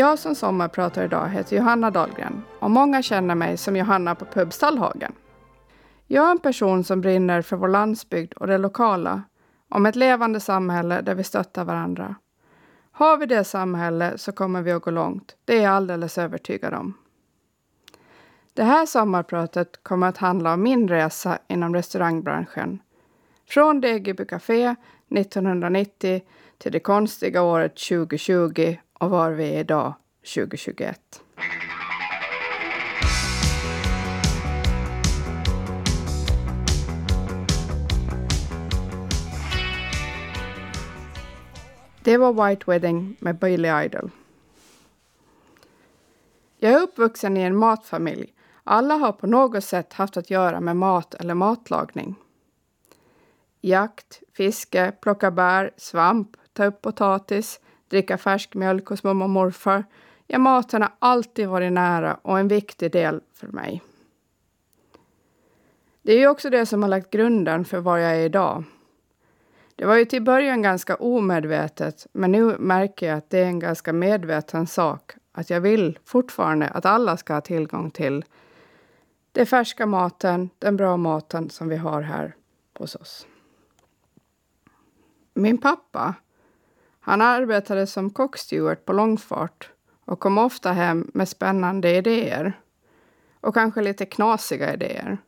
Jag som sommarpratar idag heter Johanna Dahlgren och många känner mig som Johanna på pub Stallhagen. Jag är en person som brinner för vår landsbygd och det lokala, om ett levande samhälle där vi stöttar varandra. Har vi det samhälle så kommer vi att gå långt, det är jag alldeles övertygad om. Det här sommarpratet kommer att handla om min resa inom restaurangbranschen. Från Degerby Café 1990 till det konstiga året 2020 och var vi är idag 2021. Det var White Wedding med Billy Idol. Jag är uppvuxen i en matfamilj. Alla har på något sätt haft att göra med mat eller matlagning. Jakt, fiske, plocka bär, svamp, ta upp potatis, dricka färsk mjölk hos mamma och morfar. Ja, maten har alltid varit nära och en viktig del för mig. Det är ju också det som har lagt grunden för var jag är idag. Det var ju till början ganska omedvetet, men nu märker jag att det är en ganska medveten sak. Att jag vill fortfarande att alla ska ha tillgång till den färska maten, den bra maten som vi har här hos oss. Min pappa, han arbetade som kocksteward på långfart och kom ofta hem med spännande idéer. Och kanske lite knasiga idéer.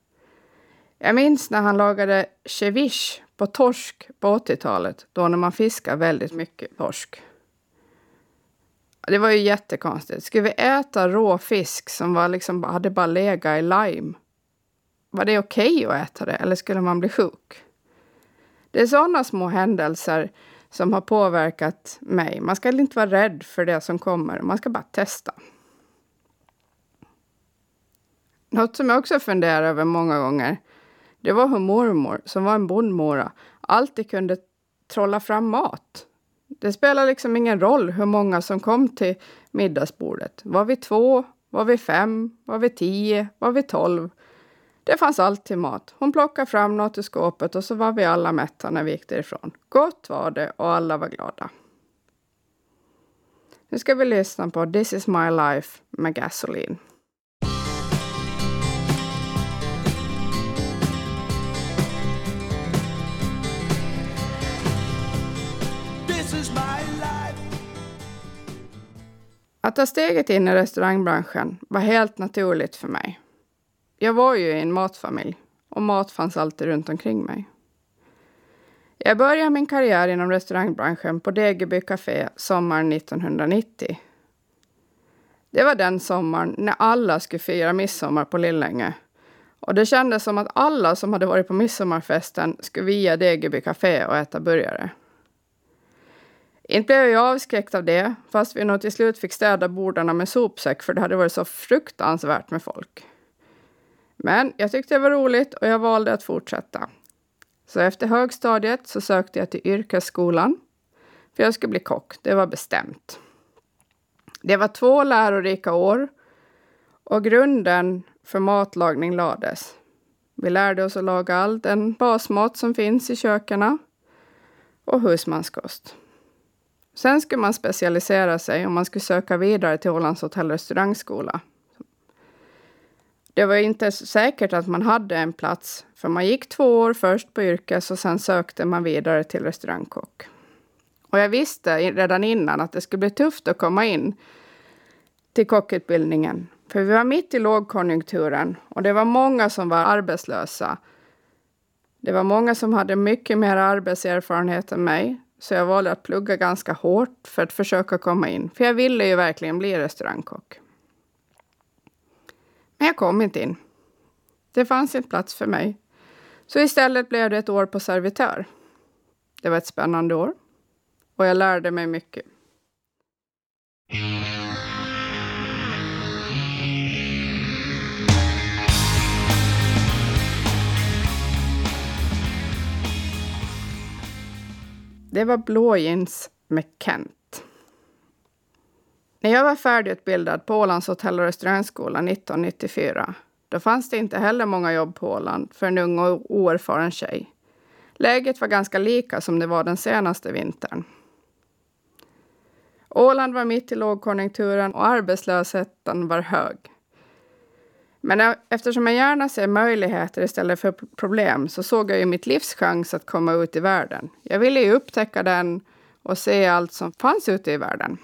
Jag minns när han lagade ceviche på torsk på 80-talet, då när man fiskar väldigt mycket torsk. Det var ju jättekonstigt. Skulle vi äta rå fisk som var liksom, hade bara legat i lime? Var det okej okay att äta det eller skulle man bli sjuk? Det är sådana små händelser som har påverkat mig. Man ska inte vara rädd för det som kommer, man ska bara testa. Något som jag också funderar över många gånger, det var hur mormor, som var en bondmora, alltid kunde trolla fram mat. Det spelar liksom ingen roll hur många som kom till middagsbordet. Var vi två? Var vi fem? Var vi tio? Var vi tolv? Det fanns alltid mat. Hon plockade fram något ur skåpet och så var vi alla mätta när vi gick därifrån. Gott var det och alla var glada. Nu ska vi lyssna på This is my life med Gasoline. Att ta steget in i restaurangbranschen var helt naturligt för mig. Jag var ju i en matfamilj och mat fanns alltid runt omkring mig. Jag började min karriär inom restaurangbranschen på Degerby Café sommaren 1990. Det var den sommaren när alla skulle fira midsommar på Lillänge. Och det kändes som att alla som hade varit på midsommarfesten skulle via Degerby Café och äta burgare. Inte blev jag avskräckt av det, fast vi nog till slut fick städa bordarna med sopsäck för det hade varit så fruktansvärt med folk. Men jag tyckte det var roligt och jag valde att fortsätta. Så efter högstadiet så sökte jag till yrkesskolan. För jag skulle bli kock, det var bestämt. Det var två lärorika år och grunden för matlagning lades. Vi lärde oss att laga all den basmat som finns i kökena och husmanskost. Sen skulle man specialisera sig och man skulle söka vidare till Ålands hotell och restaurangskola det var inte säkert att man hade en plats, för man gick två år först på yrkes och sen sökte man vidare till restaurangkock. Och jag visste redan innan att det skulle bli tufft att komma in till kockutbildningen. För vi var mitt i lågkonjunkturen och det var många som var arbetslösa. Det var många som hade mycket mer arbetserfarenhet än mig, så jag valde att plugga ganska hårt för att försöka komma in. För jag ville ju verkligen bli restaurangkock. Men jag kom inte in. Det fanns inte plats för mig. Så istället blev det ett år på servitör. Det var ett spännande år och jag lärde mig mycket. Det var blå jeans med Kent. När jag var färdigutbildad på Ålands hotell och restaurangskola 1994, då fanns det inte heller många jobb på Åland för en ung och oerfaren tjej. Läget var ganska lika som det var den senaste vintern. Åland var mitt i lågkonjunkturen och arbetslösheten var hög. Men eftersom jag gärna ser möjligheter istället för problem så såg jag ju mitt livs chans att komma ut i världen. Jag ville ju upptäcka den och se allt som fanns ute i världen.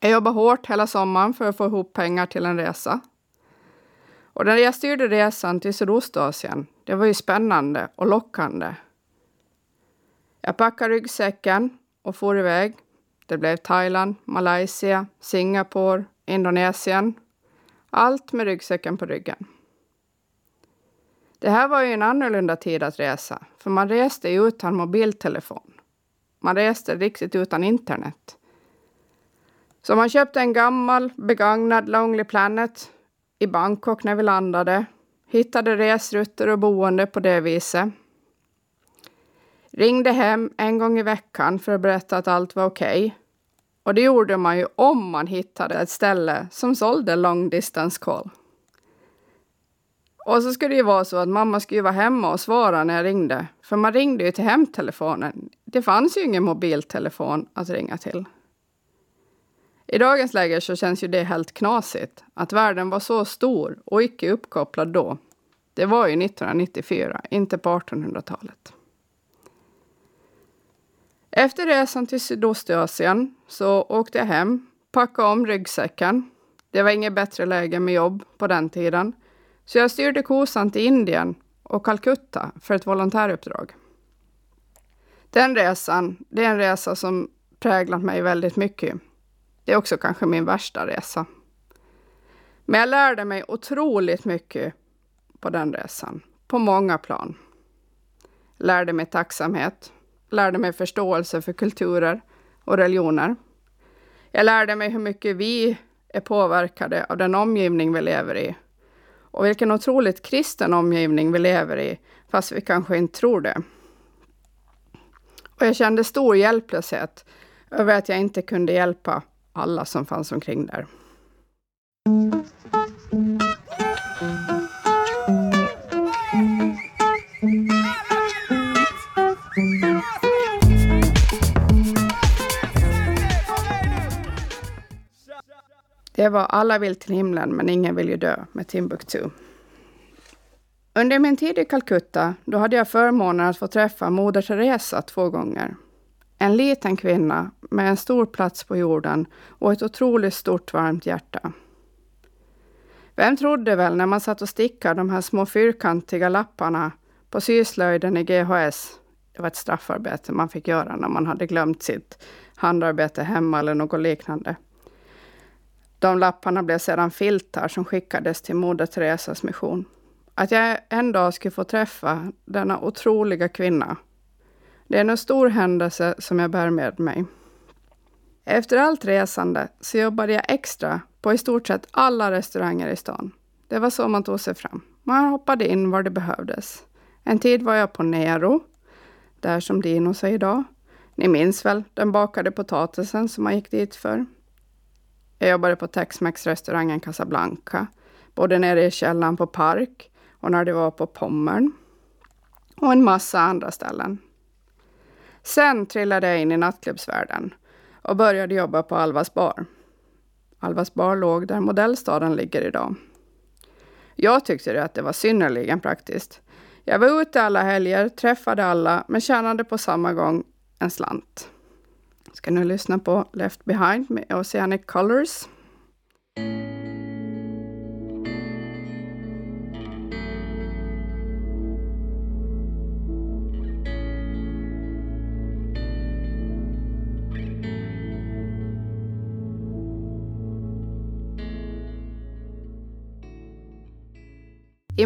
Jag jobbade hårt hela sommaren för att få ihop pengar till en resa. Och när jag styrde resan till Sydostasien, det var ju spännande och lockande. Jag packade ryggsäcken och for iväg. Det blev Thailand, Malaysia, Singapore, Indonesien. Allt med ryggsäcken på ryggen. Det här var ju en annorlunda tid att resa, för man reste utan mobiltelefon. Man reste riktigt utan internet. Så man köpte en gammal begagnad Lonely Planet i Bangkok när vi landade. Hittade resrutter och boende på det viset. Ringde hem en gång i veckan för att berätta att allt var okej. Okay. Och det gjorde man ju om man hittade ett ställe som sålde long distance call. Och så skulle det ju vara så att mamma skulle vara hemma och svara när jag ringde. För man ringde ju till hemtelefonen. Det fanns ju ingen mobiltelefon att ringa till. I dagens läge så känns ju det helt knasigt. Att världen var så stor och icke uppkopplad då. Det var ju 1994, inte på 1800-talet. Efter resan till Sydostasien så åkte jag hem, packade om ryggsäcken. Det var inget bättre läge med jobb på den tiden. Så jag styrde kosan till Indien och Calcutta för ett volontäruppdrag. Den resan, det är en resa som präglat mig väldigt mycket. Det är också kanske min värsta resa. Men jag lärde mig otroligt mycket på den resan, på många plan. Lärde mig tacksamhet, lärde mig förståelse för kulturer och religioner. Jag lärde mig hur mycket vi är påverkade av den omgivning vi lever i och vilken otroligt kristen omgivning vi lever i, fast vi kanske inte tror det. Och jag kände stor hjälplöshet över att jag inte kunde hjälpa alla som fanns omkring där. Det var Alla vill till himlen men ingen vill ju dö med Timbuktu. Under min tid i Calcutta då hade jag förmånen att få träffa Moder Teresa två gånger. En liten kvinna med en stor plats på jorden och ett otroligt stort varmt hjärta. Vem trodde väl när man satt och stickade de här små fyrkantiga lapparna på syslöjden i GHS, det var ett straffarbete man fick göra när man hade glömt sitt handarbete hemma eller något liknande. De lapparna blev sedan filtar som skickades till Moder Teresas mission. Att jag en dag skulle få träffa denna otroliga kvinna det är en stor händelse som jag bär med mig. Efter allt resande så jobbade jag extra på i stort sett alla restauranger i stan. Det var så man tog sig fram. Man hoppade in var det behövdes. En tid var jag på Nero, där som Dino säger idag. Ni minns väl den bakade potatisen som man gick dit för? Jag jobbade på Tex-Mex-restaurangen Casablanca, både nere i källaren på Park och när det var på Pommern. Och en massa andra ställen. Sen trillade jag in i nattklubbsvärlden och började jobba på Alvas bar. Alvas bar låg där modellstaden ligger idag. Jag tyckte att det var synnerligen praktiskt. Jag var ute alla helger, träffade alla, men tjänade på samma gång en slant. Ska nu lyssna på Left Behind med Oceanic Colors.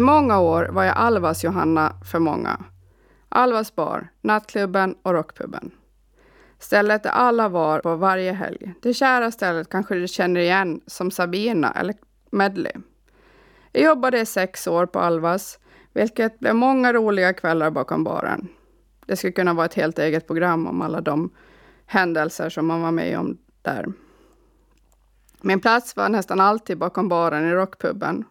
I många år var jag Alvas Johanna för många. Alvas bar, nattklubben och rockpuben. Stället där alla var på varje helg. Det kära stället kanske du känner igen som Sabina eller Medley. Jag jobbade i sex år på Alvas, vilket blev många roliga kvällar bakom baren. Det skulle kunna vara ett helt eget program om alla de händelser som man var med om där. Min plats var nästan alltid bakom baren i rockpuben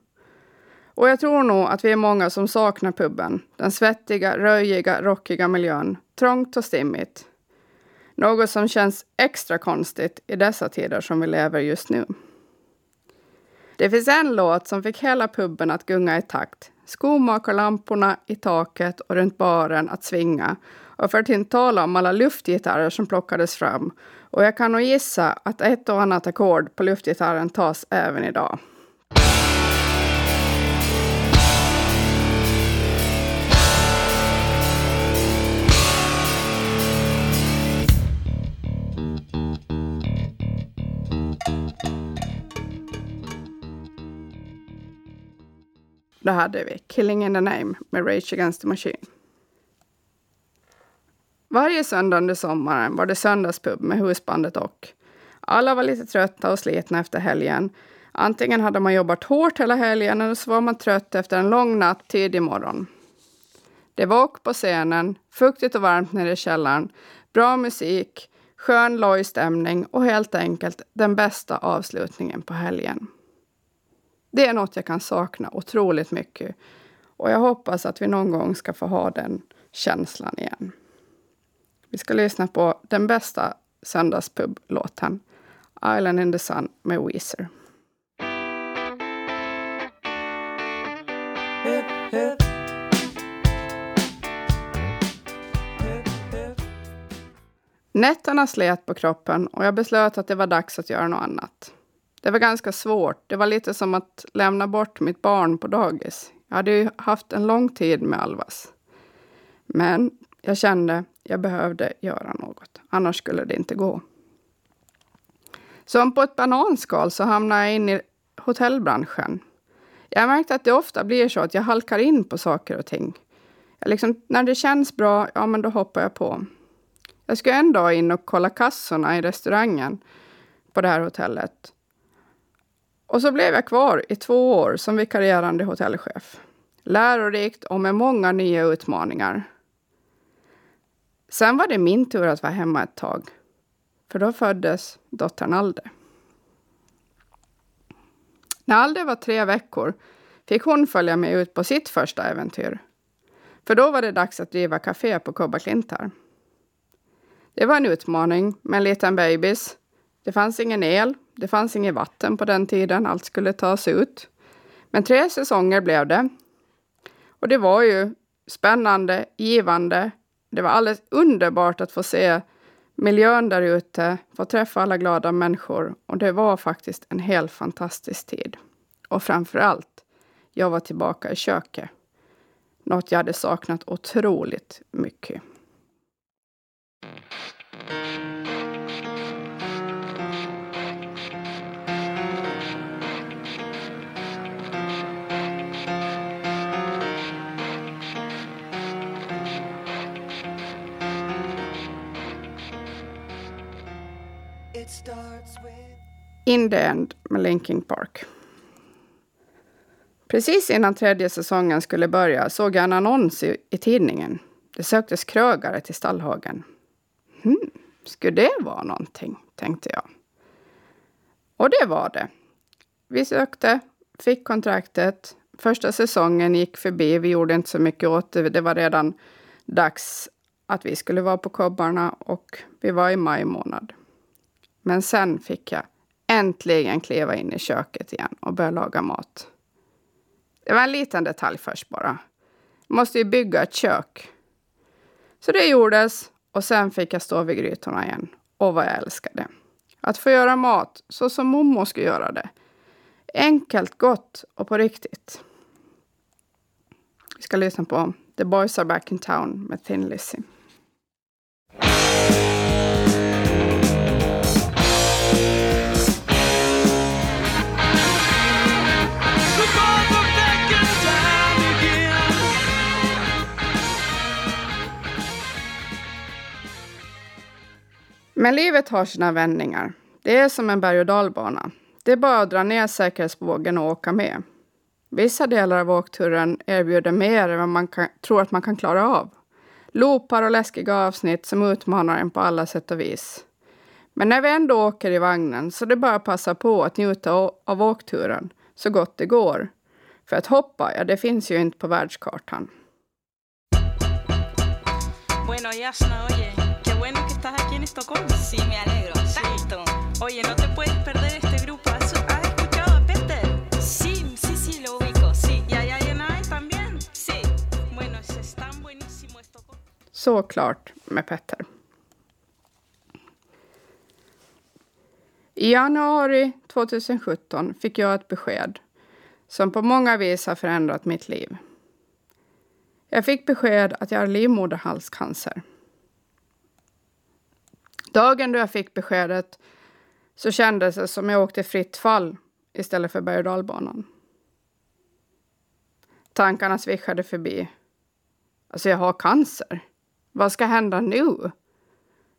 och jag tror nog att vi är många som saknar puben. Den svettiga, röjiga, rockiga miljön. Trångt och stimmigt. Något som känns extra konstigt i dessa tider som vi lever just nu. Det finns en låt som fick hela puben att gunga i takt. Skomakarlamporna i taket och runt baren att svinga. Och för att inte tala om alla luftgitarrer som plockades fram. Och jag kan nog gissa att ett och annat ackord på luftgitarren tas även idag. Då hade vi Killing in the name med Rage Against the Machine. Varje söndag under sommaren var det söndagspub med husbandet och. Alla var lite trötta och slitna efter helgen. Antingen hade man jobbat hårt hela helgen eller så var man trött efter en lång natt tidig morgon. Det var åk på scenen, fuktigt och varmt nere i källaren, bra musik, skön loj stämning och helt enkelt den bästa avslutningen på helgen. Det är något jag kan sakna otroligt mycket och jag hoppas att vi någon gång ska få ha den känslan igen. Vi ska lyssna på den bästa söndagspublåten, Island in the Sun med Weezer. Nätterna slet på kroppen och jag beslöt att det var dags att göra något annat. Det var ganska svårt. Det var lite som att lämna bort mitt barn på dagis. Jag hade ju haft en lång tid med Alvas. Men jag kände jag behövde göra något, annars skulle det inte gå. Som på ett bananskal så hamnade jag in i hotellbranschen. Jag märkte att det ofta blir så att jag halkar in på saker och ting. liksom, när det känns bra, ja men då hoppar jag på. Jag skulle en dag in och kolla kassorna i restaurangen på det här hotellet. Och så blev jag kvar i två år som vikarierande hotellchef. Lärorikt och med många nya utmaningar. Sen var det min tur att vara hemma ett tag. För då föddes dottern Alde. När Alde var tre veckor fick hon följa med ut på sitt första äventyr. För då var det dags att driva café på Kobaklintar. Det var en utmaning med en liten bebis. Det fanns ingen el, det fanns inget vatten på den tiden, allt skulle tas ut. Men tre säsonger blev det. Och det var ju spännande, givande. Det var alldeles underbart att få se miljön där ute, få träffa alla glada människor. Och det var faktiskt en helt fantastisk tid. Och framför allt, jag var tillbaka i köket. Något jag hade saknat otroligt mycket. In the End med Linkin Park. Precis innan tredje säsongen skulle börja såg jag en annons i, i tidningen. Det söktes krögare till Stallhagen. Hmm, skulle det vara någonting, tänkte jag. Och det var det. Vi sökte, fick kontraktet. Första säsongen gick förbi. Vi gjorde inte så mycket åt det. Det var redan dags att vi skulle vara på kobbarna och vi var i maj månad. Men sen fick jag äntligen kliva in i köket igen och börja laga mat. Det var en liten detalj först bara. Jag måste ju bygga ett kök. Så det gjordes och sen fick jag stå vid grytorna igen. Och vad jag älskade. Att få göra mat så som mormor skulle göra det. Enkelt, gott och på riktigt. Vi ska lyssna på The Boys Are Back in Town med Thin Lizzy. Men livet har sina vändningar. Det är som en berg och dalbana. Det är bara att dra ner säkerhetsbågen och åka med. Vissa delar av åkturen erbjuder mer än vad man kan, tror att man kan klara av. Loopar och läskiga avsnitt som utmanar en på alla sätt och vis. Men när vi ändå åker i vagnen så det bara att passa på att njuta av åkturen så gott det går. För att hoppa, ja det finns ju inte på världskartan. Bueno, bueno que Sí, me alegro. Tanto. Oye, no te puedes perder este grupo. ¿Has, has escuchado a Peter? Sí, sí, sí, lo ubico, sí. ¿Y a Yanai también? Sí. Bueno, es tan buenísimo esto. Såklart med Petter. I januari 2017 fick jag ett besked som på många vis har förändrat mitt liv. Jag fick besked att jag har livmoderhalscancer. Dagen då jag fick beskedet så kändes det som jag åkte fritt fall istället för berg och dalbanan. Tankarna svischade förbi. Alltså, jag har cancer. Vad ska hända nu?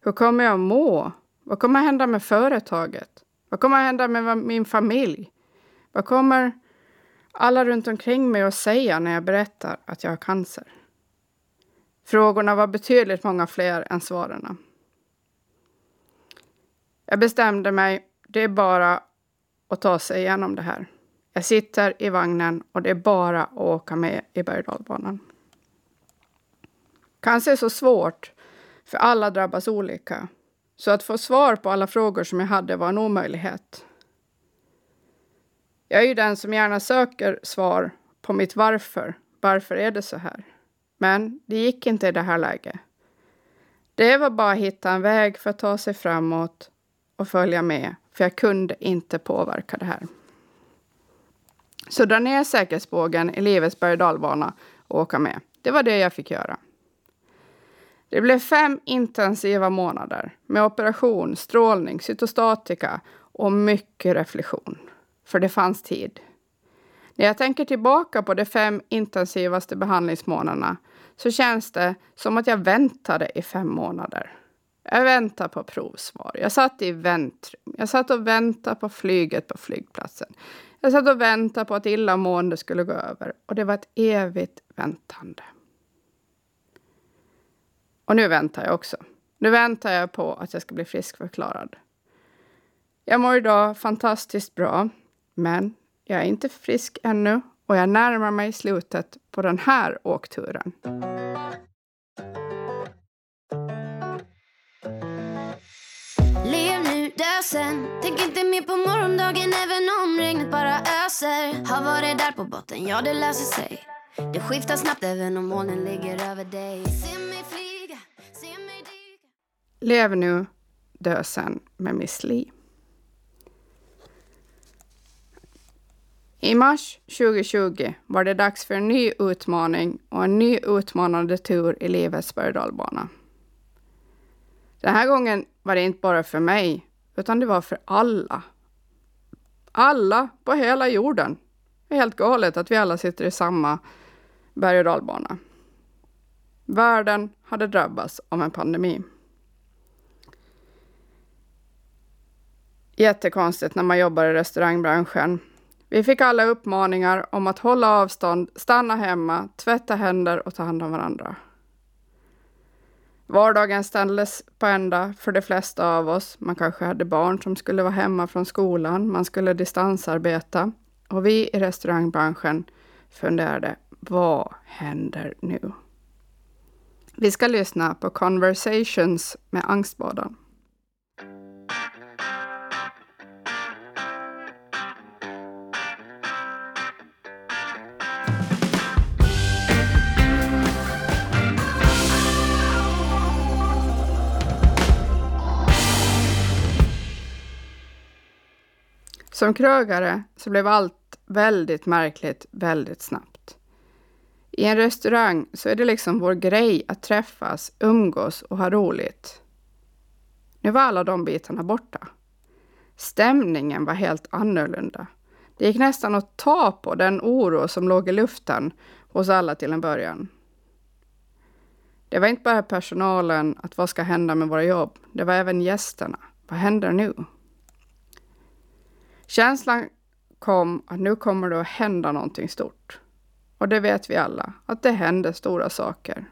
Hur kommer jag må? Vad kommer hända med företaget? Vad kommer hända med min familj? Vad kommer alla runt omkring mig att säga när jag berättar att jag har cancer? Frågorna var betydligt många fler än svaren. Jag bestämde mig, det är bara att ta sig igenom det här. Jag sitter i vagnen och det är bara att åka med i berg Cancer är så svårt, för alla drabbas olika. Så att få svar på alla frågor som jag hade var en omöjlighet. Jag är ju den som gärna söker svar på mitt varför. Varför är det så här? Men det gick inte i det här läget. Det var bara att hitta en väg för att ta sig framåt och följa med, för jag kunde inte påverka det här. Så dra ner säkerhetsbågen i livets berg och åka med. Det var det jag fick göra. Det blev fem intensiva månader med operation, strålning, cytostatika och mycket reflektion. För det fanns tid. När jag tänker tillbaka på de fem intensivaste behandlingsmånaderna så känns det som att jag väntade i fem månader. Jag väntade på provsvar. Jag satt i väntrum. Jag satt och väntade på flyget på flygplatsen. Jag satt och väntade på att illamående skulle gå över. Och det var ett evigt väntande. Och nu väntar jag också. Nu väntar jag på att jag ska bli friskförklarad. Jag mår idag fantastiskt bra, men jag är inte frisk ännu och jag närmar mig slutet på den här åkturen. Sen. Tänk inte mer på morgondagen även om regnet bara öser. Har varit där på botten, ja det löser sig. Det skiftar snabbt även om molnen ligger över dig. Se mig flyga, se mig dyka. Lev nu, dö sen med Miss Li. I mars 2020 var det dags för en ny utmaning och en ny utmanande tur i livets berg Den här gången var det inte bara för mig, utan det var för alla. Alla på hela jorden. Det är helt galet att vi alla sitter i samma berg och dalbana. Världen hade drabbats av en pandemi. Jättekonstigt när man jobbar i restaurangbranschen vi fick alla uppmaningar om att hålla avstånd, stanna hemma, tvätta händer och ta hand om varandra. Vardagen ställdes på ända för de flesta av oss. Man kanske hade barn som skulle vara hemma från skolan, man skulle distansarbeta. Och vi i restaurangbranschen funderade, vad händer nu? Vi ska lyssna på Conversations med Angstbadan. Som krögare så blev allt väldigt märkligt väldigt snabbt. I en restaurang så är det liksom vår grej att träffas, umgås och ha roligt. Nu var alla de bitarna borta. Stämningen var helt annorlunda. Det gick nästan att ta på den oro som låg i luften hos alla till en början. Det var inte bara personalen, att vad ska hända med våra jobb? Det var även gästerna. Vad händer nu? Känslan kom att nu kommer det att hända någonting stort. Och det vet vi alla, att det händer stora saker.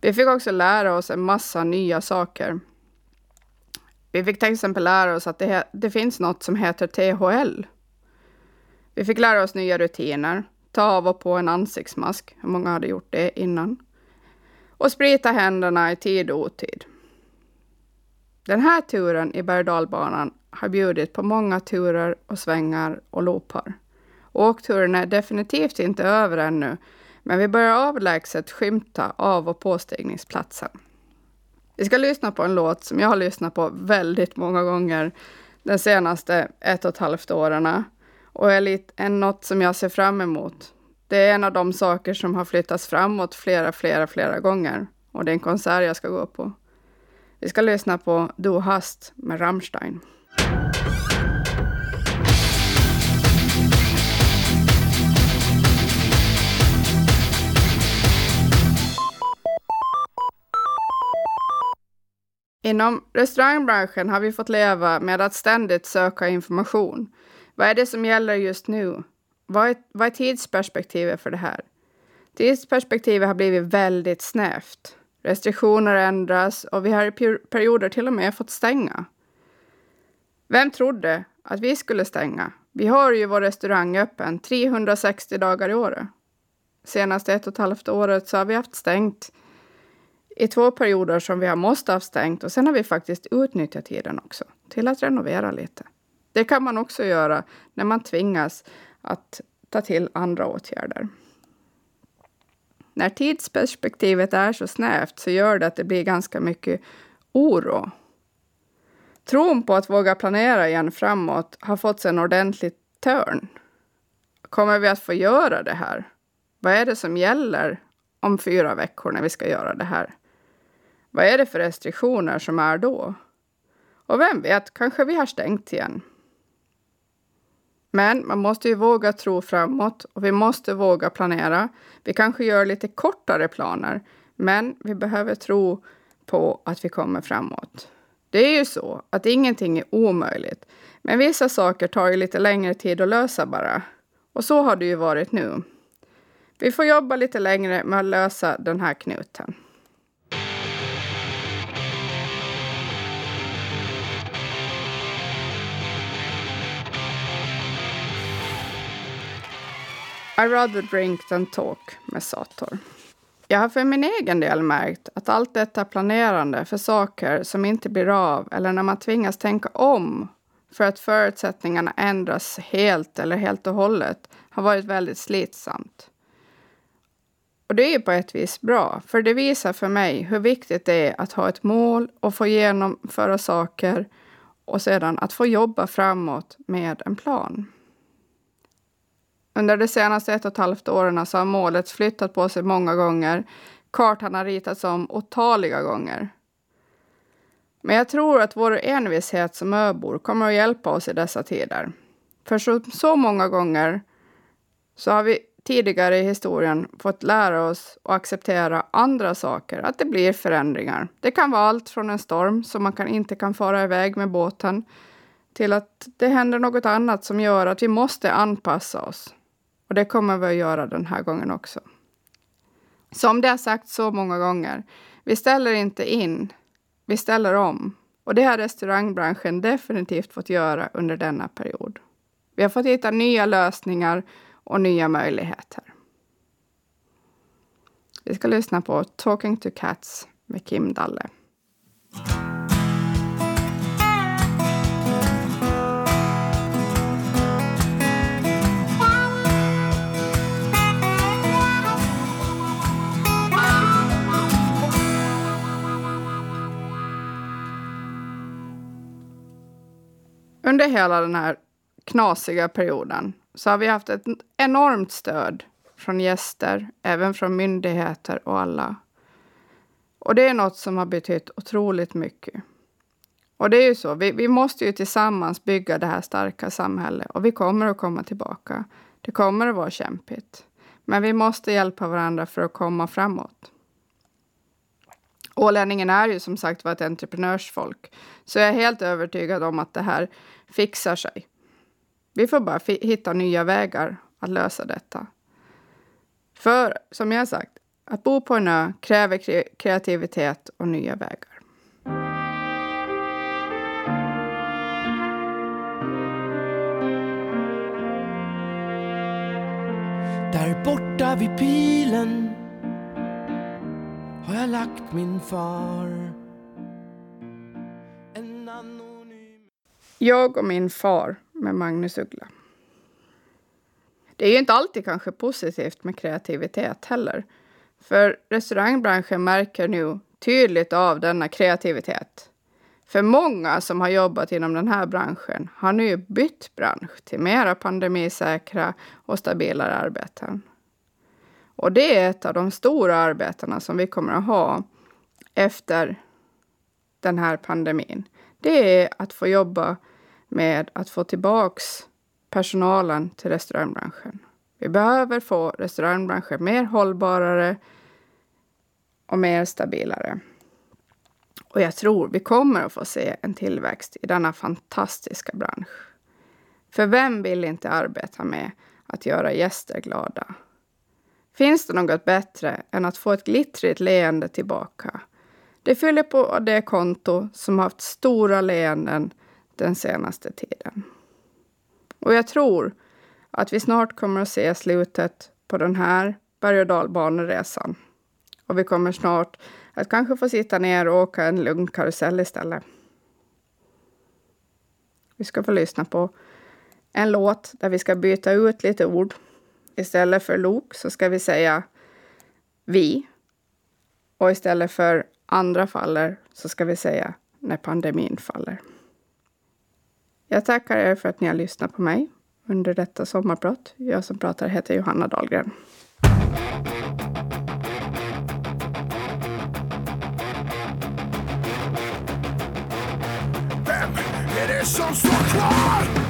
Vi fick också lära oss en massa nya saker. Vi fick till exempel lära oss att det, det finns något som heter THL. Vi fick lära oss nya rutiner, ta av och på en ansiktsmask. Hur många hade gjort det innan? och sprita händerna i tid och otid. Den här turen i berg har bjudit på många turer och svängar och loopar. Åkturen är definitivt inte över ännu, men vi börjar avlägset skymta av och påstigningsplatsen. Vi ska lyssna på en låt som jag har lyssnat på väldigt många gånger de senaste ett och ett halvt åren och är lite, något som jag ser fram emot. Det är en av de saker som har flyttats framåt flera, flera, flera gånger och det är en konsert jag ska gå på. Vi ska lyssna på Du hast med Rammstein. Inom restaurangbranschen har vi fått leva med att ständigt söka information. Vad är det som gäller just nu? Vad är, vad är tidsperspektivet för det här? Tidsperspektivet har blivit väldigt snävt. Restriktioner ändras och vi har i perioder till och med fått stänga. Vem trodde att vi skulle stänga? Vi har ju vår restaurang öppen 360 dagar i året. Senaste ett och ett halvt året så har vi haft stängt i två perioder som vi har måste ha stängt och sen har vi faktiskt utnyttjat tiden också till att renovera lite. Det kan man också göra när man tvingas att ta till andra åtgärder. När tidsperspektivet är så snävt så gör det att det blir ganska mycket oro. Tron på att våga planera igen framåt har fått sig en ordentlig törn. Kommer vi att få göra det här? Vad är det som gäller om fyra veckor när vi ska göra det här? Vad är det för restriktioner som är då? Och vem vet, kanske vi har stängt igen. Men man måste ju våga tro framåt och vi måste våga planera. Vi kanske gör lite kortare planer, men vi behöver tro på att vi kommer framåt. Det är ju så att ingenting är omöjligt, men vissa saker tar ju lite längre tid att lösa bara. Och så har det ju varit nu. Vi får jobba lite längre med att lösa den här knuten. I rather drink than talk med Sator. Jag har för min egen del märkt att allt detta planerande för saker som inte blir av eller när man tvingas tänka om för att förutsättningarna ändras helt eller helt och hållet har varit väldigt slitsamt. Och det är ju på ett vis bra, för det visar för mig hur viktigt det är att ha ett mål och få genomföra saker och sedan att få jobba framåt med en plan. Under de senaste ett och ett halvt åren så har målet flyttat på sig många gånger. Kartan har ritats om otaliga gånger. Men jag tror att vår envishet som öbor kommer att hjälpa oss i dessa tider. För så, så många gånger så har vi tidigare i historien fått lära oss och acceptera andra saker, att det blir förändringar. Det kan vara allt från en storm som man kan, inte kan fara iväg med båten till att det händer något annat som gör att vi måste anpassa oss. Och det kommer vi att göra den här gången också. Som det har sagt så många gånger, vi ställer inte in, vi ställer om. Och det har restaurangbranschen definitivt fått göra under denna period. Vi har fått hitta nya lösningar och nya möjligheter. Vi ska lyssna på Talking to Cats med Kim Dalle. Under hela den här knasiga perioden så har vi haft ett enormt stöd från gäster, även från myndigheter och alla. Och det är något som har betytt otroligt mycket. Och det är ju så, vi, vi måste ju tillsammans bygga det här starka samhället och vi kommer att komma tillbaka. Det kommer att vara kämpigt. Men vi måste hjälpa varandra för att komma framåt. Ålänningen är ju som sagt var ett entreprenörsfolk, så jag är helt övertygad om att det här fixar sig. Vi får bara hitta nya vägar att lösa detta. För som jag sagt, att bo på en ö kräver kre kreativitet och nya vägar. Där borta vid pilen har jag lagt min far. En anonym... Jag och min far med Magnus Uggla. Det är ju inte alltid kanske positivt med kreativitet heller. För restaurangbranschen märker nu tydligt av denna kreativitet. För många som har jobbat inom den här branschen har nu bytt bransch till mera pandemisäkra och stabilare arbeten. Och det är ett av de stora arbetena som vi kommer att ha efter den här pandemin. Det är att få jobba med att få tillbaks personalen till restaurangbranschen. Vi behöver få restaurangbranschen mer hållbarare och mer stabilare. Och jag tror vi kommer att få se en tillväxt i denna fantastiska bransch. För vem vill inte arbeta med att göra gäster glada? Finns det något bättre än att få ett glittrigt leende tillbaka? Det fyller på det konto som haft stora leenden den senaste tiden. Och jag tror att vi snart kommer att se slutet på den här berg och dalbaneresan. Och vi kommer snart att kanske få sitta ner och åka en lugn karusell istället. Vi ska få lyssna på en låt där vi ska byta ut lite ord. Istället för lok så ska vi säga vi. Och istället för andra faller så ska vi säga när pandemin faller. Jag tackar er för att ni har lyssnat på mig under detta sommarprat. Jag som pratar heter Johanna Dahlgren. Vem är det som står kvar?